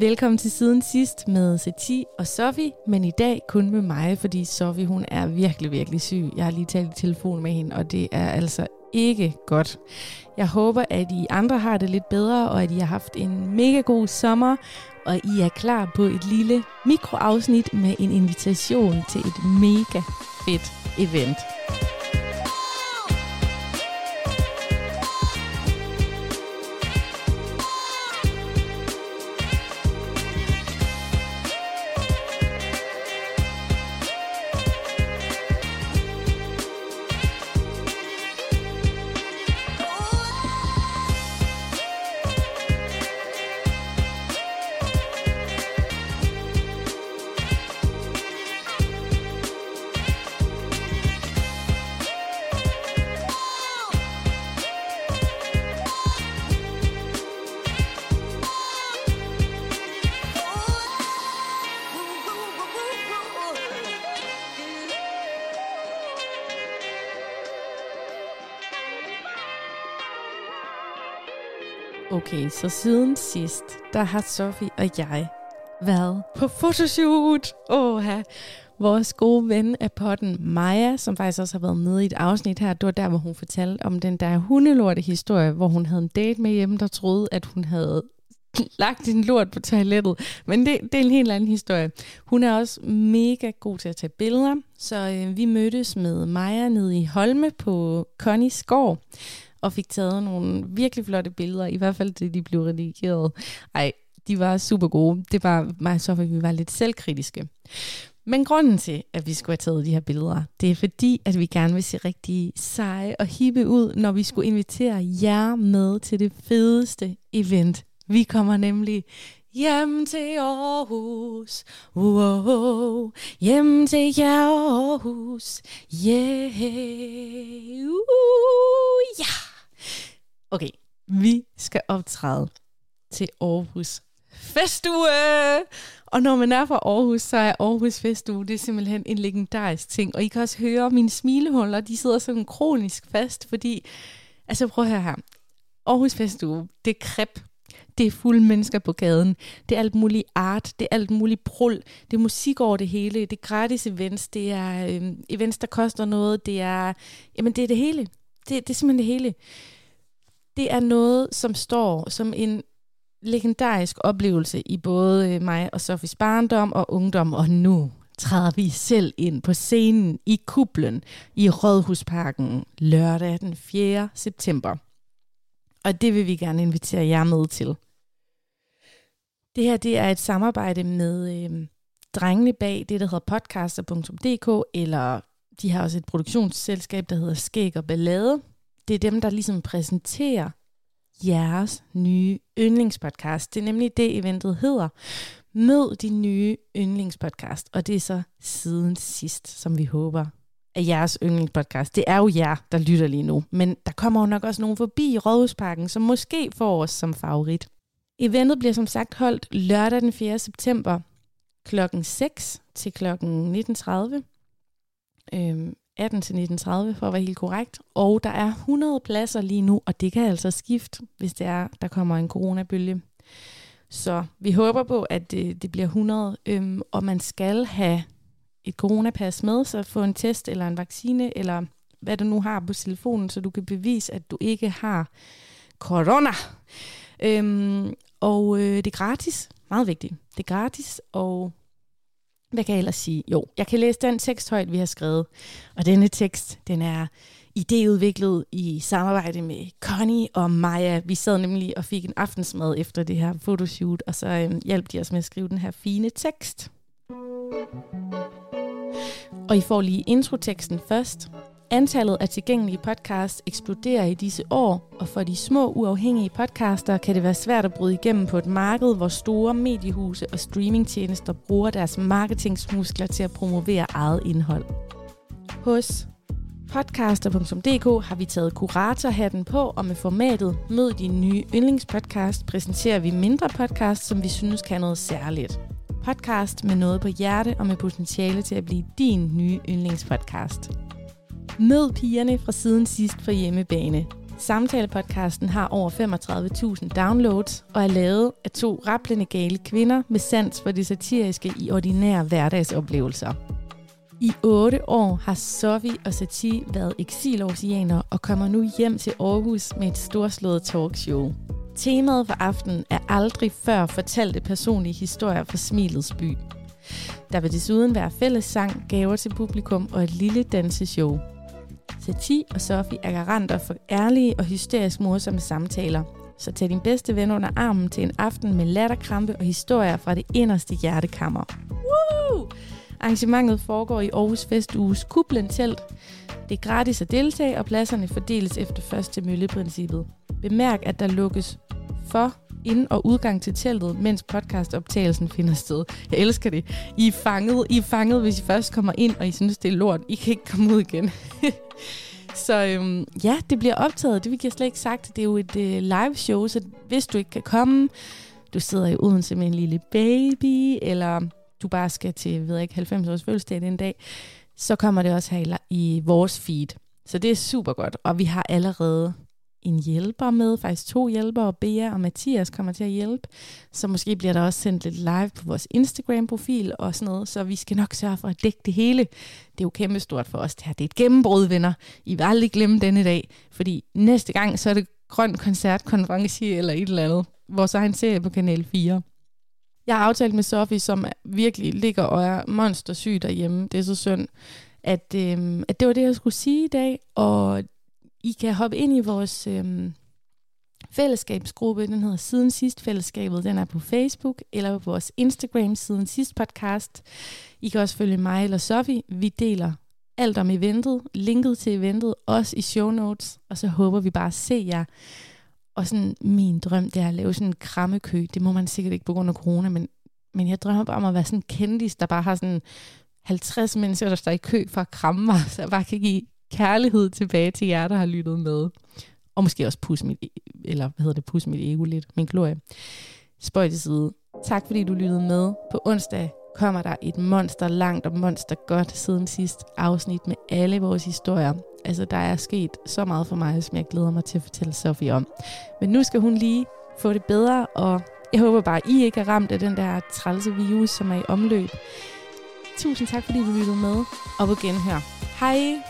Velkommen til siden sidst med Sati og Sofie, men i dag kun med mig, fordi Sofie hun er virkelig, virkelig syg. Jeg har lige talt i telefon med hende, og det er altså ikke godt. Jeg håber, at I andre har det lidt bedre, og at I har haft en mega god sommer, og I er klar på et lille mikroafsnit med en invitation til et mega fedt event. Okay, så siden sidst, der har Sofie og jeg været på fotoshoot. Åh, vores gode ven af potten, Maja, som faktisk også har været med i et afsnit her, det var der, hvor hun fortalte om den der hundelorte historie, hvor hun havde en date med hjemme, der troede, at hun havde lagt din lort på toilettet. Men det, det er en helt anden historie. Hun er også mega god til at tage billeder, så øh, vi mødtes med Maja nede i Holme på Connies gård, og fik taget nogle virkelig flotte billeder, i hvert fald til de blev redigeret. Ej, de var super gode. Det var mig så, at vi var lidt selvkritiske. Men grunden til, at vi skulle have taget de her billeder, det er fordi, at vi gerne vil se rigtig seje og hippe ud, når vi skulle invitere jer med til det fedeste event. Vi kommer nemlig hjem til Aarhus, wow, hjem til jer Aarhus, yeah, uh, ja. Yeah. Okay, vi skal optræde til Aarhus Festuge. Og når man er fra Aarhus, så er Aarhus Festuge, det er simpelthen en legendarisk ting. Og I kan også høre, mine smilehuller, de sidder sådan kronisk fast, fordi, altså prøv at høre her. Aarhus Festuge, det er krep, det er fulde mennesker på gaden, det er alt muligt art, det er alt muligt brul, det er musik over det hele, det er gratis events, det er øh, events, der koster noget, det er, jamen det er det hele. Det, det er simpelthen det hele det er noget, som står som en legendarisk oplevelse i både øh, mig og Sofies barndom og ungdom, og nu træder vi selv ind på scenen i Kublen i Rådhusparken lørdag den 4. september. Og det vil vi gerne invitere jer med til. Det her det er et samarbejde med øh, drengene bag det, der hedder podcaster.dk, eller de har også et produktionsselskab, der hedder Skæg og Ballade, det er dem, der ligesom præsenterer jeres nye yndlingspodcast. Det er nemlig det, eventet hedder. Mød din nye yndlingspodcast, og det er så siden sidst, som vi håber at jeres yndlingspodcast. Det er jo jer, der lytter lige nu, men der kommer jo nok også nogen forbi i Rådhusparken, som måske får os som favorit. Eventet bliver som sagt holdt lørdag den 4. september klokken 6 til klokken 19.30. Øhm, 18 til 1930 for at være helt korrekt. Og der er 100 pladser lige nu, og det kan altså skifte, hvis det er, der kommer en coronabølge. Så vi håber på, at det, det bliver 100, øhm, og man skal have et coronapas med, så få en test eller en vaccine, eller hvad du nu har på telefonen, så du kan bevise, at du ikke har corona. Øhm, og øh, det er gratis, meget vigtigt. Det er gratis, og hvad kan jeg ellers sige? Jo, jeg kan læse den tekst højt, vi har skrevet. Og denne tekst, den er idéudviklet i samarbejde med Connie og Maja. Vi sad nemlig og fik en aftensmad efter det her fotoshoot, og så øhm, hjalp de os med at skrive den her fine tekst. Og I får lige introteksten først. Antallet af tilgængelige podcasts eksploderer i disse år, og for de små uafhængige podcaster kan det være svært at bryde igennem på et marked, hvor store mediehuse og streamingtjenester bruger deres marketingsmuskler til at promovere eget indhold. Hos podcaster.dk har vi taget kuratorhatten på, og med formatet Mød din nye yndlingspodcast præsenterer vi mindre podcasts, som vi synes kan noget særligt. Podcast med noget på hjerte og med potentiale til at blive din nye yndlingspodcast. Mød pigerne fra siden sidst for hjemmebane. Samtalepodcasten har over 35.000 downloads og er lavet af to rapplende gale kvinder med sans for det satiriske i ordinære hverdagsoplevelser. I otte år har Sofie og Sati været eksilorsianer og kommer nu hjem til Aarhus med et storslået talkshow. Temaet for aftenen er aldrig før fortalte personlige historier fra Smilets by. Der vil desuden være fælles sang, gaver til publikum og et lille danseshow. Satie og Sofie er garanter for ærlige og hysterisk morsomme samtaler. Så tag din bedste ven under armen til en aften med latterkrampe og historier fra det inderste hjertekammer. Woo! Arrangementet foregår i Aarhus Festuges Kublen Telt. Det er gratis at deltage, og pladserne fordeles efter første mølleprincippet. Bemærk, at der lukkes for ind- og udgang til teltet, mens podcastoptagelsen finder sted. Jeg elsker det. I er fanget, I er fanget, hvis I først kommer ind, og I synes, det er lort. I kan ikke komme ud igen. så øhm, ja, det bliver optaget. Det vi jeg slet ikke sagt. Det er jo et øh, live show, så hvis du ikke kan komme, du sidder i Odense med en lille baby, eller du bare skal til, ved jeg ikke, 90 års fødselsdag den dag, så kommer det også her i, i vores feed. Så det er super godt, og vi har allerede en hjælper med, faktisk to hjælpere, Bea og Mathias kommer til at hjælpe. Så måske bliver der også sendt lidt live på vores Instagram-profil og sådan noget, så vi skal nok sørge for at dække det hele. Det er jo kæmpestort for os det her. Det er et gennembrud, venner. I vil aldrig glemme denne dag, fordi næste gang, så er det grøn koncertkonference eller et eller andet. Vores egen serie på Kanal 4. Jeg har aftalt med Sofie, som virkelig ligger og er monstersyg derhjemme. Det er så synd, at, øh, at det var det, jeg skulle sige i dag. Og i kan hoppe ind i vores øhm, fællesskabsgruppe. Den hedder Siden Sidst Fællesskabet. Den er på Facebook eller på vores Instagram Siden Sidst Podcast. I kan også følge mig eller Sofie. Vi deler alt om eventet, linket til eventet, også i show notes. Og så håber vi bare at se jer. Og sådan min drøm, det er at lave sådan en krammekø. Det må man sikkert ikke på grund af corona, men, men jeg drømmer bare om at være sådan en kendis, der bare har sådan 50 mennesker, der står i kø for at kramme mig, så jeg bare kan give kærlighed tilbage til jer, der har lyttet med. Og måske også pusse mit, e- eller hvad hedder det, pusse mit ego lidt, min glorie. Spøj til side. Tak fordi du lyttede med. På onsdag kommer der et monster langt og monster godt siden sidst afsnit med alle vores historier. Altså, der er sket så meget for mig, som jeg glæder mig til at fortælle Sofie om. Men nu skal hun lige få det bedre, og jeg håber bare, at I ikke er ramt af den der trælse virus, som er i omløb. Tusind tak, fordi du lyttede med, Op igen her. Hej!